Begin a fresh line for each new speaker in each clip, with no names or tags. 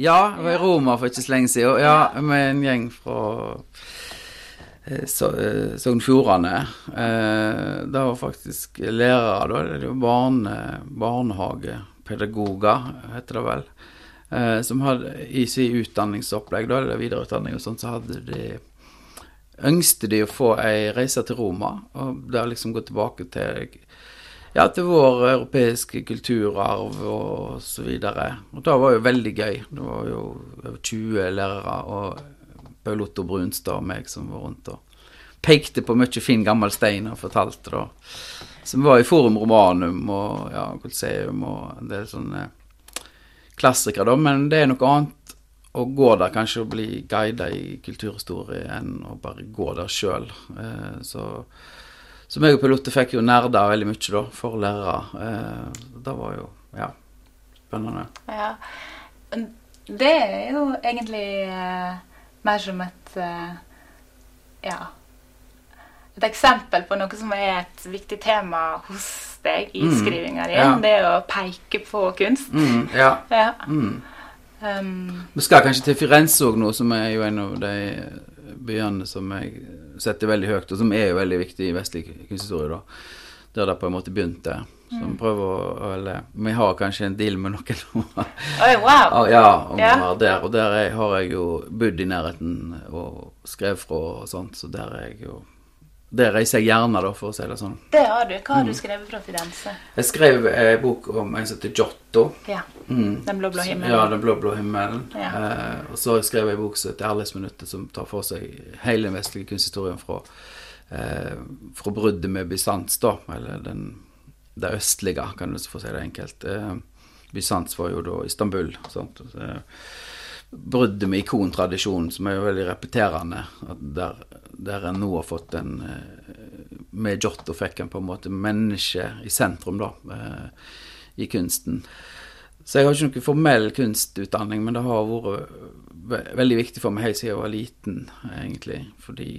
Ja, jeg var i Roma for ikke så lenge siden. Ja, med en gjeng fra Sogn Så- eh, Fjordane. Eh, Det var faktisk lærere, da. Det var barne, barnehagepedagoger, heter det vel. Eh, Som hadde i sin utdanningsopplegg, da, eller videreutdanning og sånt, så hadde de ønskte de å få ei reise til Roma, og der liksom gå tilbake til ja, til vår europeiske kulturarv og så videre. Og det var jo veldig gøy. Det var jo 20 lærere og Paul Otto Brunstad og meg som var rundt og pekte på mye fin gammel stein og fortalte da. Som var i Forum Romanum og ja, Colseum og en del sånne klassikere, da. Men det er noe annet å gå der kanskje og bli guida i kulturhistorie enn å bare gå der sjøl. Eh, så så meg og piloter fikk jo nerda veldig mye da, for lærere. Eh, det var jo, ja, spennende.
Ja. Det er jo egentlig eh, mer som et eh, Ja. Et eksempel på noe som er et viktig tema hos deg i
Mm,
skrivinga di.
ja.
Det å peke på kunst.
Mm, ja.
Ja.
Mm.
Um,
Vi skal kanskje til Firenze òg nå, som er jo en av de byene som jeg setter veldig høyt, og som er jo veldig viktig i vestlig kunsthistorie, da. Der det på en måte begynte. Så vi prøver å eller, Vi har kanskje en deal med noen nå.
Oi, wow!
Ja, om
Ja.
være der. Og der er, har jeg jo bodd i nærheten og skrevet fra og sånt, så der er jeg jo Der reiser jeg gjerne, da, for å si det sånn.
Det har du. Hva har
Mm.
du skrevet fra Firenze?
Jeg skrev en bok om en som heter Giotto.
Ja.
Mm.
Den blå-blå himmelen.
Ja, Den blå-blå himmelen.
Ja.
Eh, og så har jeg en bok som heter 'Ærlighetsminuttet', som tar for seg hele den vestlige kunsthistorien fra, eh, fra bruddet med Bysants, da, eller den, det østlige, kan du få si det enkelt. Eh, Bysants var jo da Istanbul. Sant? Så, eh, bruddet med ikontradisjonen, som er jo veldig repeterende. Der, der en nå har fått en eh, Med Giotto fikk en på en måte menneske i sentrum, da, eh, i kunsten. Så jeg har ikke noen formell kunstutdanning, men det har vært veldig viktig for meg helt siden jeg var liten, egentlig. Fordi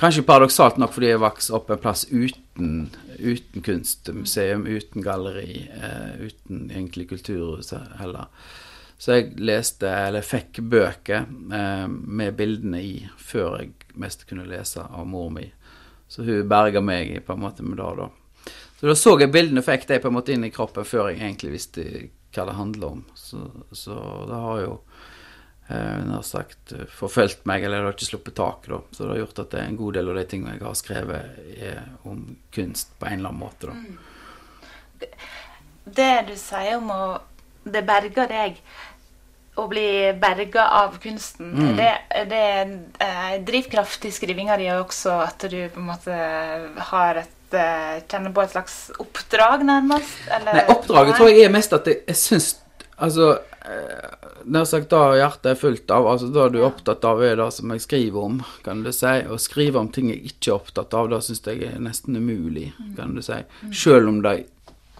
Kanskje paradoksalt nok fordi jeg vokste opp en plass uten, uten kunstmuseum, uten galleri, eh, uten egentlig kulturhus heller. Så jeg leste, eller fikk bøker eh, med bildene i før jeg mest kunne lese av mor mi. Så hun berga meg på en måte med det, da. Så da så jeg bildene fikk de på en måte inn i kroppen før jeg egentlig visste hva det handla om. Så, så det har jo eh, nær sagt eh, forfulgt meg, eller det har ikke sluppet tak, da. Så det har gjort at det er en god del av de tingene jeg har skrevet, er om kunst på en eller annen måte, da.
Det du sier om å Det berger deg å bli berga av kunsten.
Mm.
Det, det er eh, drivkraft i skrivinga di også at du på en måte har et eh, Kjenner på et slags oppdrag, nærmest? Eller,
Nei, oppdraget tror jeg er mest at jeg, jeg syns Altså, eh, nær sagt da hjertet er fullt av, altså da du er opptatt av, er det som jeg skriver om, kan du si. Å skrive om ting jeg ikke er opptatt av, da syns jeg er nesten umulig, kan du si. Selv om det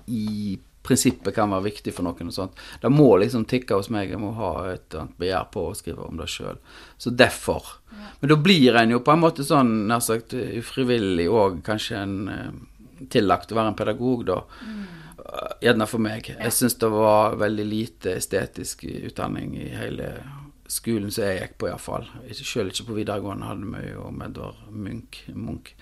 i prinsippet kan være viktig for noen og sånt. Det må liksom tikke hos meg, jeg må ha et begjær på å skrive om det sjøl. Så derfor. Men da blir en jo på en måte sånn, nær sagt ufrivillig og kanskje en eh, tillagt å være en pedagog, da. Gjerne for meg. Jeg syns det var veldig lite estetisk utdanning i hele skolen som jeg gikk på, iallfall. Sjøl ikke på videregående hadde vi jo Medvard Edvard Munch, Munch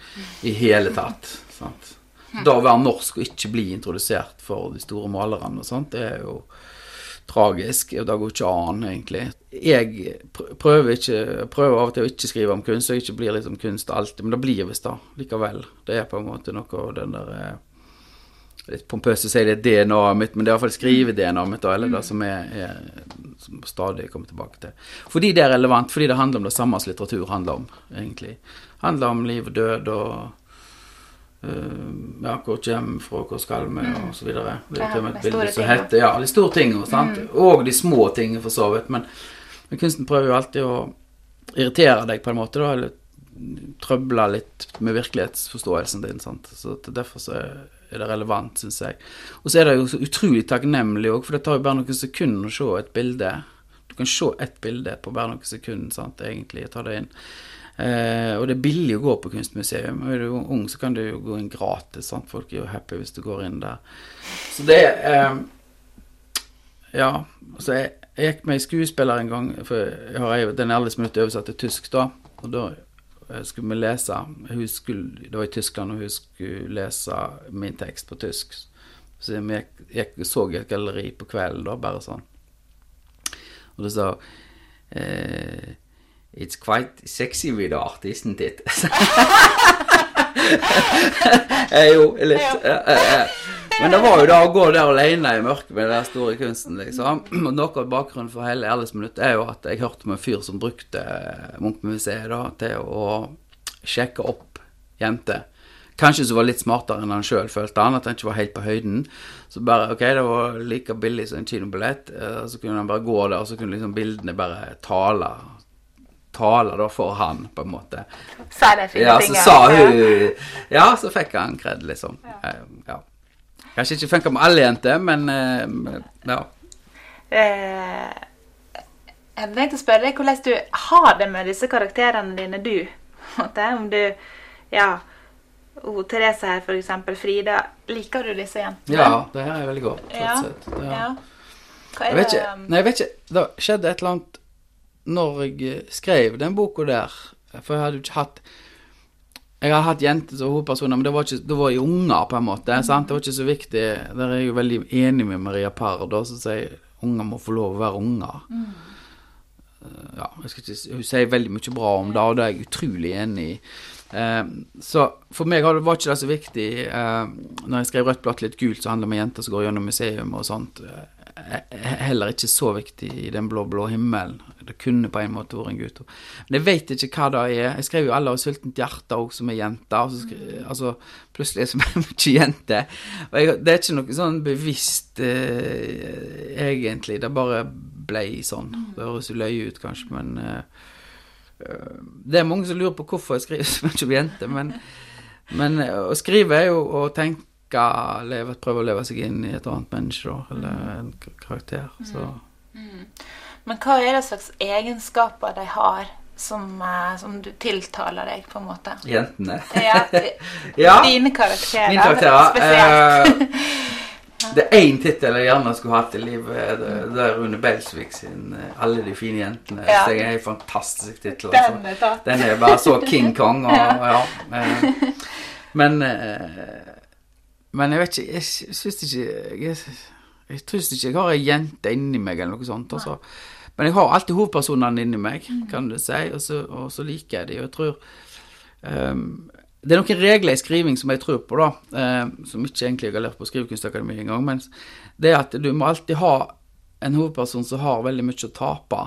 i hele tatt. sant? Da å være norsk og ikke bli introdusert for de store malerne og sånt, det er jo tragisk, og det går ikke an, egentlig. Jeg prøver, ikke, prøver av og til å ikke skrive om kunst, så jeg ikke blir liksom kunst alltid, men det blir visst da, likevel. Det er på en måte noe av den der eh, litt pompøst å si det er DNA-et mitt, men det er iallfall skrive-DNA-et mitt, da, eller det som er, er som stadig kommer tilbake til. Fordi det er relevant, fordi det handler om det samme som litteratur handler om, egentlig. handler om liv og død og ja, hvor kommer vi fra, hvor skal vi, så videre. Det er til og med et bilde som heter Ja, de store tingene, sant. Og de små tingene, for så vidt. Men, men kunsten prøver jo alltid å irritere deg på en måte, da, eller trøble litt med virkelighetsforståelsen din. sant? Så derfor så er det relevant, syns jeg. Og så er det jo så utrolig takknemlig òg, for det tar jo bare noen sekunder å se et bilde. Du kan se ett bilde på bare noen sekunder, sant, egentlig, ta det inn. Eh, og det er billig å gå på kunstmuseum. Er du ung, så kan du jo gå inn gratis. Sant? Folk er jo happy hvis du går inn der. Så det eh, Ja. Så jeg, jeg gikk med en skuespiller en gang, for jeg har jo den som Minutt oversatt til tysk, da. Og da eh, skulle vi lese skulle, Det var i Tyskland, og hun skulle lese min tekst på tysk. Så gikk, gikk, så et galleri på kvelden, da, bare sånn. Og det sa eh, It's quite sexy with art, isn't it? eh, jo, litt. Eh, eh, eh. Men det var jo da å gå der alene i mørket med den store kunsten, liksom. Og noe av bakgrunnen for hele Erles minutt er jo at jeg hørte om en fyr som brukte Munchmuseet da, til å sjekke opp jenter. Kanskje som var litt smartere enn han sjøl følte han, at han ikke var helt på høyden. Så bare ok, det var like billig som en kinobillett. Så kunne han bare gå der, og så kunne liksom bildene bare tale tale da for han, på en måte.
Sa det fine
ja, så sa hun Ja, så fikk han kred, liksom. Ja. Kanskje ikke funka med alle jenter, men eh, ja.
Eh, jeg tenkte å spørre deg hvordan du har det med disse karakterene dine, du. Om du Ja. Oh, Therese her, for eksempel. Frida. Liker du disse jentene?
Ja, det her er veldig godt.
Ja.
Ja.
Hva er Jeg
vet
det
ikke, nei, jeg vet ikke. Det skjedde et eller annet når jeg eh, skrev den boka der. For jeg hadde jo ikke hatt Jeg har hatt jenter som hovedpersoner, men det var, ikke, det var i unger, på en måte. sant? Det var ikke så viktig. Der er jeg jo veldig enig med Maria Parr, da, som sier unger må få lov å være unger. Mm. Ja, ikke, Hun sier veldig mye bra om det, og det er jeg utrolig enig i. Eh, så for meg har det- var ikke det så viktig eh, Når jeg skrev 'Rødt, blått, litt gult', så handler det om jenter som går gjennom museum og sånt. Heller ikke så viktig i den blå, blå himmelen. Det kunne på en måte vært en gutt. Men jeg vet ikke hva det er. Jeg skrev jo 'Alle har sultent hjerte' òg, som er jente. Skrev, altså, plutselig er det så mye jente. Jeg, det er ikke noe sånn bevisst eh, egentlig. Det bare blei sånn. Det høres løye ut, kanskje, men eh, eh, Det er mange som lurer på hvorfor jeg skriver så mye om jenter, men, men eh, å skrive er jo å tenke leve, Prøve å leve seg inn i et annet menneske, da, eller en k- karakter. Så
Men hva er det slags egenskaper de har som, eh, som du tiltaler deg, på en måte?
Jentene.
Ja,
Ja.
Dine karakterer
Mine karakterer.
spesielt.
eh, Det er én tittel jeg gjerne skulle hatt i livet. Det det er Rune Belsvik sin eh, 'Alle de fine jentene'.
Ja.
Det er en fantastisk tittel. altså.
Den er.
Den er bare så King Kong og ja. eh, Men eh, Men jeg vet ikke Jeg syns ikke Jeg, jeg tror ikke jeg har ei jente inni meg eller noe sånt. Altså. Men jeg har alltid hovedpersonene inni meg, kan du si, og så, og så liker jeg de. Og jeg tror um, Det er noen regler i skriving som jeg tror på, da, um, som ikke egentlig jeg har lært på Skrivekunstakademiet engang, men det er at du må alltid ha en hovedperson som har veldig mye å tape,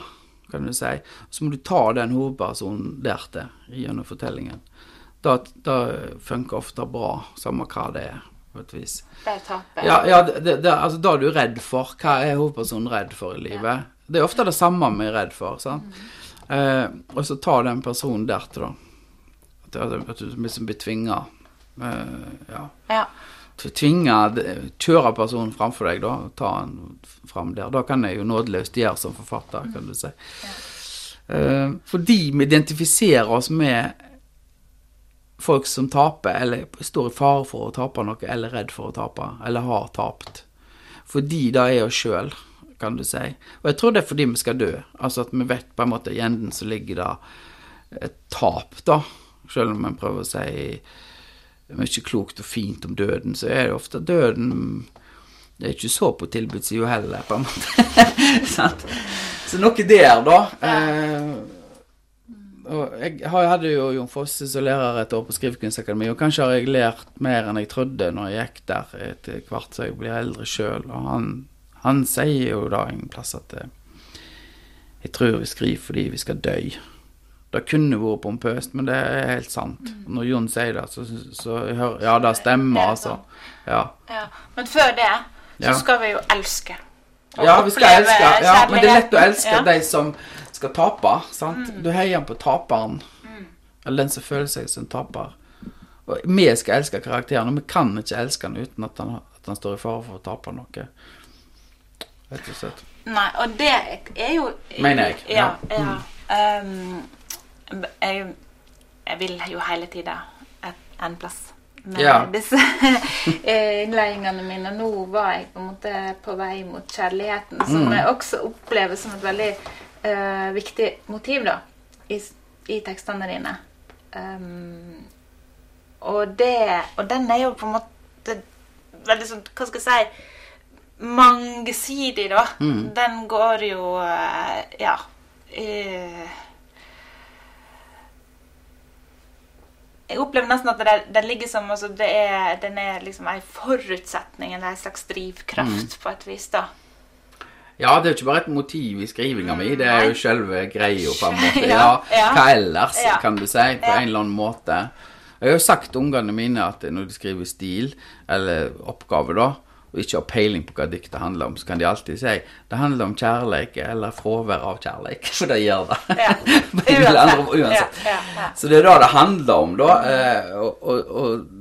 kan du si. Så må du ta den hovedpersonen der til gjennom fortellingen. Da, funker ofte bra, samme hva det er, på et vis.
Der taper
Ja, ja det, det, det, altså da er du redd for. Hva er hovedpersonen redd for i livet? Det er ofte det samme vi er redd for. sant? Eh, og så ta den personen dertil, da. At, du liksom blir tvinga. Eh, ja.
Ja.
Tvinge Kjøre personen framfor deg, da. Ta han fram der. Da kan jeg jo nådeløst gjøre som forfatter, kan du si. Eh, fordi vi identifiserer oss med folk som taper, eller står i fare for å tape noe, eller redd for å tape, eller har tapt. Fordi det er oss sjøl, kan du si. Og jeg tror det er fordi vi skal dø. Altså at vi vet på en måte i enden så ligger det et tap, da. Selv om en prøver å si mye klokt og fint om døden, så er det ofte døden Det er ikke så på tilbudssida heller, på en måte. Så noe der, da. Eh, og jeg hadde jo Jon Fosse som lærer et år på Skrivekunstakademiet, og kanskje har jeg lært mer enn jeg trodde når jeg gikk der etter hvert som jeg blir eldre sjøl. Og han, han sier jo da en plass at eh, jeg tror vi skriver fordi vi skal dø. Det kunne vært pompøst, men det er helt sant. Når Jon sier det, så, så jeg hører Ja, det stemmer,
er
altså. Ja.
Ja. Men før det så skal vi jo elske.
Ja, vi skal elske. Ja, men det er lett å elske
Ja.
de som skal tape. sant? Du heier på taperen. Eller den som føler seg som taper. Og vi skal elske karakteren, og vi kan ikke elske han uten at han, at han står i fare for å tape noe. Rett og slett.
Nei, og det er jo
Mener jeg,
Ja.
ja.
ja. Um, jeg, jeg vil jo hele tida en plass med
Ja.
disse eh, innledningene mine. Nå var jeg på en måte på vei mot kjærligheten, som
Mm.
jeg også opplever som et veldig eh, viktig motiv da, i, i tekstene dine. Um, og, det, og den er jo på en måte veldig sånn Hva skal jeg si Mangesidig, da.
Mm.
Den går jo eh, Ja. eh, jeg opplever nesten at det, det ligger som altså det er, Den er liksom en forutsetning, eller en slags drivkraft, på et vis. da.
Ja, det er jo ikke bare et motiv i skrivinga mi, det er jo selve greia, på en måte.
Ja,
hva ellers,
Ja.
kan du si, på en eller annen måte. Jeg har jo sagt til ungene mine at når de skriver stil, eller oppgave, da, og ikke har peiling på hva diktet handler om, så kan de alltid si det handler om kjærlighet eller fravær av kjærlighet. For det gjør det.
Ja.
Uansett.
Ja, ja, ja.
Så det er det det handler om, da. Eh, og, og, og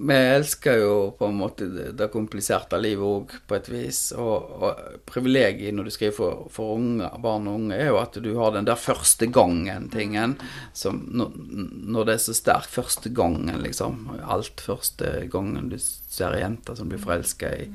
vi elsker jo på en måte det, kompliserte livet òg, på et vis. Og, og privilegiet når du skriver for, for unge, barn og unge, er jo at du har den der første gangen-tingen. Når, når det er så sterk Første gangen, liksom. Alt første gangen du ser ei jente som blir forelska i.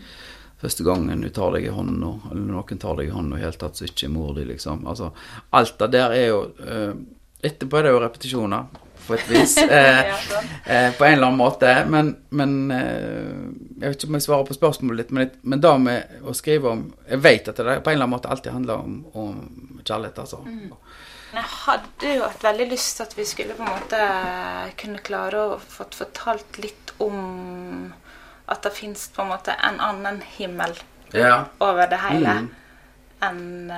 Første gangen du tar deg i hånda, eller noen tar deg i hånda i det hele tatt, så ikke er mor di, liksom. Altså, alt det der er jo eh, Etterpå er det jo repetisjoner, på et vis. Eh,
Ja,
eh, på en eller annen måte. Men, men eh, Jeg vet ikke om jeg svarer på spørsmålet ditt, men, men det med å skrive om Jeg vet at det på en eller annen måte alltid handler om, om kjærlighet, altså.
Men jeg hadde jo hatt veldig lyst til at vi skulle på en måte kunne klare å få fortalt litt om at det fins på en måte en annen himmel
Ja.
over det hele
Mm.
enn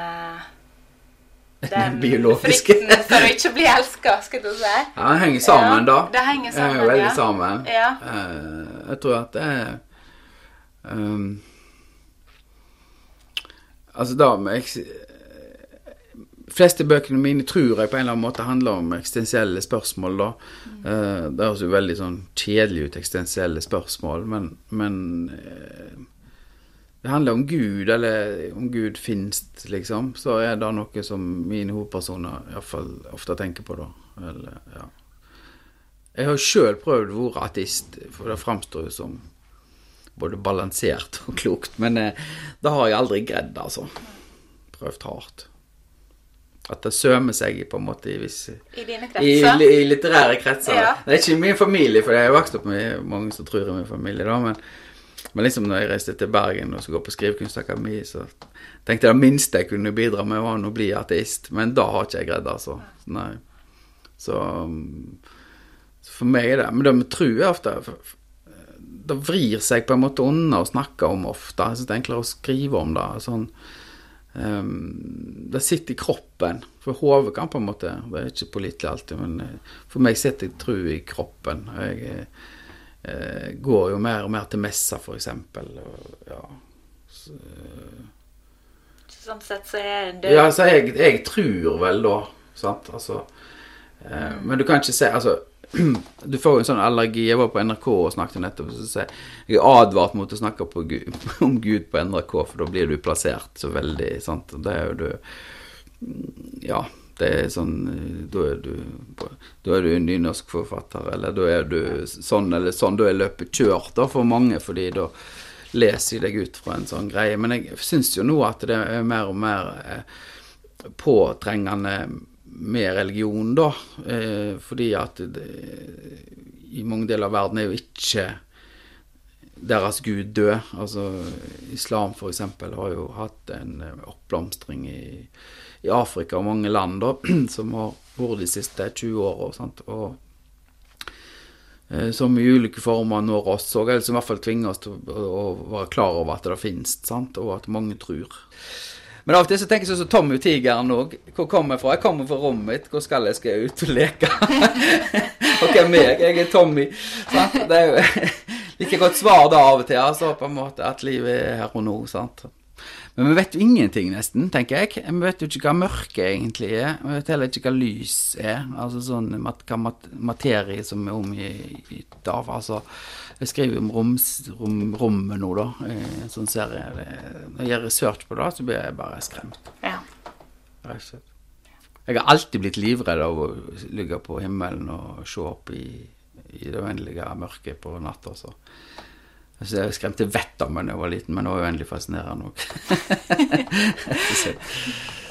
Den biologiske.
frykten for å ikke bli elska, skal du si.
Ja, det henger sammen, da.
det henger sammen,
Det henger veldig
ja.
sammen.
Ja.
Uh, jeg tror at det er um, Altså, da eks fleste bøkene mine tror jeg på en eller annen måte handler om eksistensielle spørsmål, da. Eh, det høres jo veldig sånn kjedelig ut, eksistensielle spørsmål, men, men eh, det handler om Gud, eller om Gud finnes, liksom. Så er det noe som mine hovedpersoner iallfall ofte tenker på, da. Eller, ja. Jeg har sjøl prøvd å være ateist, for det framstår jo som både balansert og klokt, men eh, det har jeg aldri greid, altså. Prøvd hardt. At det sømer seg i på en måte i visse
I dine
i,
kretser.
i litterære kretser.
Ja.
Det er ikke i min familie, for jeg har vokst opp med mange som tror i min familie, da, men, men liksom når jeg reiste til Bergen og skulle gå på Skrivekunstakademi, så tenkte jeg det minste jeg kunne bidra med, var å bli ateist. Men da har ikke jeg greid, altså. Nei. Så, så for meg er det Men det med tro er ofte Det vrir seg på en måte unna å snakke om ofte. Jeg syns det er enklere å skrive om det. Sånn, um, det sitter i kroppen. For hodet kan på en måte Det er ikke pålitelig alltid, men eh, for meg sitter tro i kroppen. Jeg eh, går jo mer og mer til messa, for eksempel. Så, ja.
Sånn sett så er det
Ja, altså, jeg, jeg tror vel da, sant, altså eh, Men du kan ikke se Altså, du får jo en sånn allergi Jeg var på NRK og snakket nettopp, og så sier jeg er advart mot å snakke på Gud, om Gud på NRK, for da blir du plassert så veldig, sant, det er jo du Ja, det er sånn eh, Da er du Da er du nynorsk forfatter, eller da er du sånn eller sånn, da er løpet kjørt da for mange, fordi da leser jeg deg ut fra en sånn greie. Men jeg syns jo nå at det er mer og mer eh, påtrengende med religion, da. Eh, fordi at det, i mange deler av verden er jo ikke deres gud død. Altså islam eksempel har jo hatt en oppblomstring i, i Afrika og mange land da, som har vært de siste 20 åra. og eh, som i ulike former når oss, òg, eller som i hvert fall tvinger oss til å, være klar over at det finnes, sant? og at mange tror. Men av og til så tenker jeg sånn som Tommy tigeren òg. Hvor kommer jeg fra? Jeg kommer fra rommet mitt. Hvor skal jeg? Skal jeg ut og leke? og hvem er jeg? Jeg er Tommy. Sant? Det er jo like godt svar da av og til, altså, på en måte, at livet er her og nå. sant? Men vi vet jo ingenting, nesten, tenker jeg. Vi vet jo ikke hva mørke egentlig er. Vi vet heller ikke hva lys er. Altså sånn mat hva mat materie som er omgitt av. Altså, jeg skriver om roms, rom, rommet nå, da, i en sånn serie. Når jeg gjør research på det, så blir jeg bare skremt.
Ja.
Jeg har alltid blitt livredd av å ligge på himmelen og se opp i, i det uendelige mørket på natta. Så. Så jeg skremte vettet av meg da jeg var liten, men det var uendelig fascinerende òg.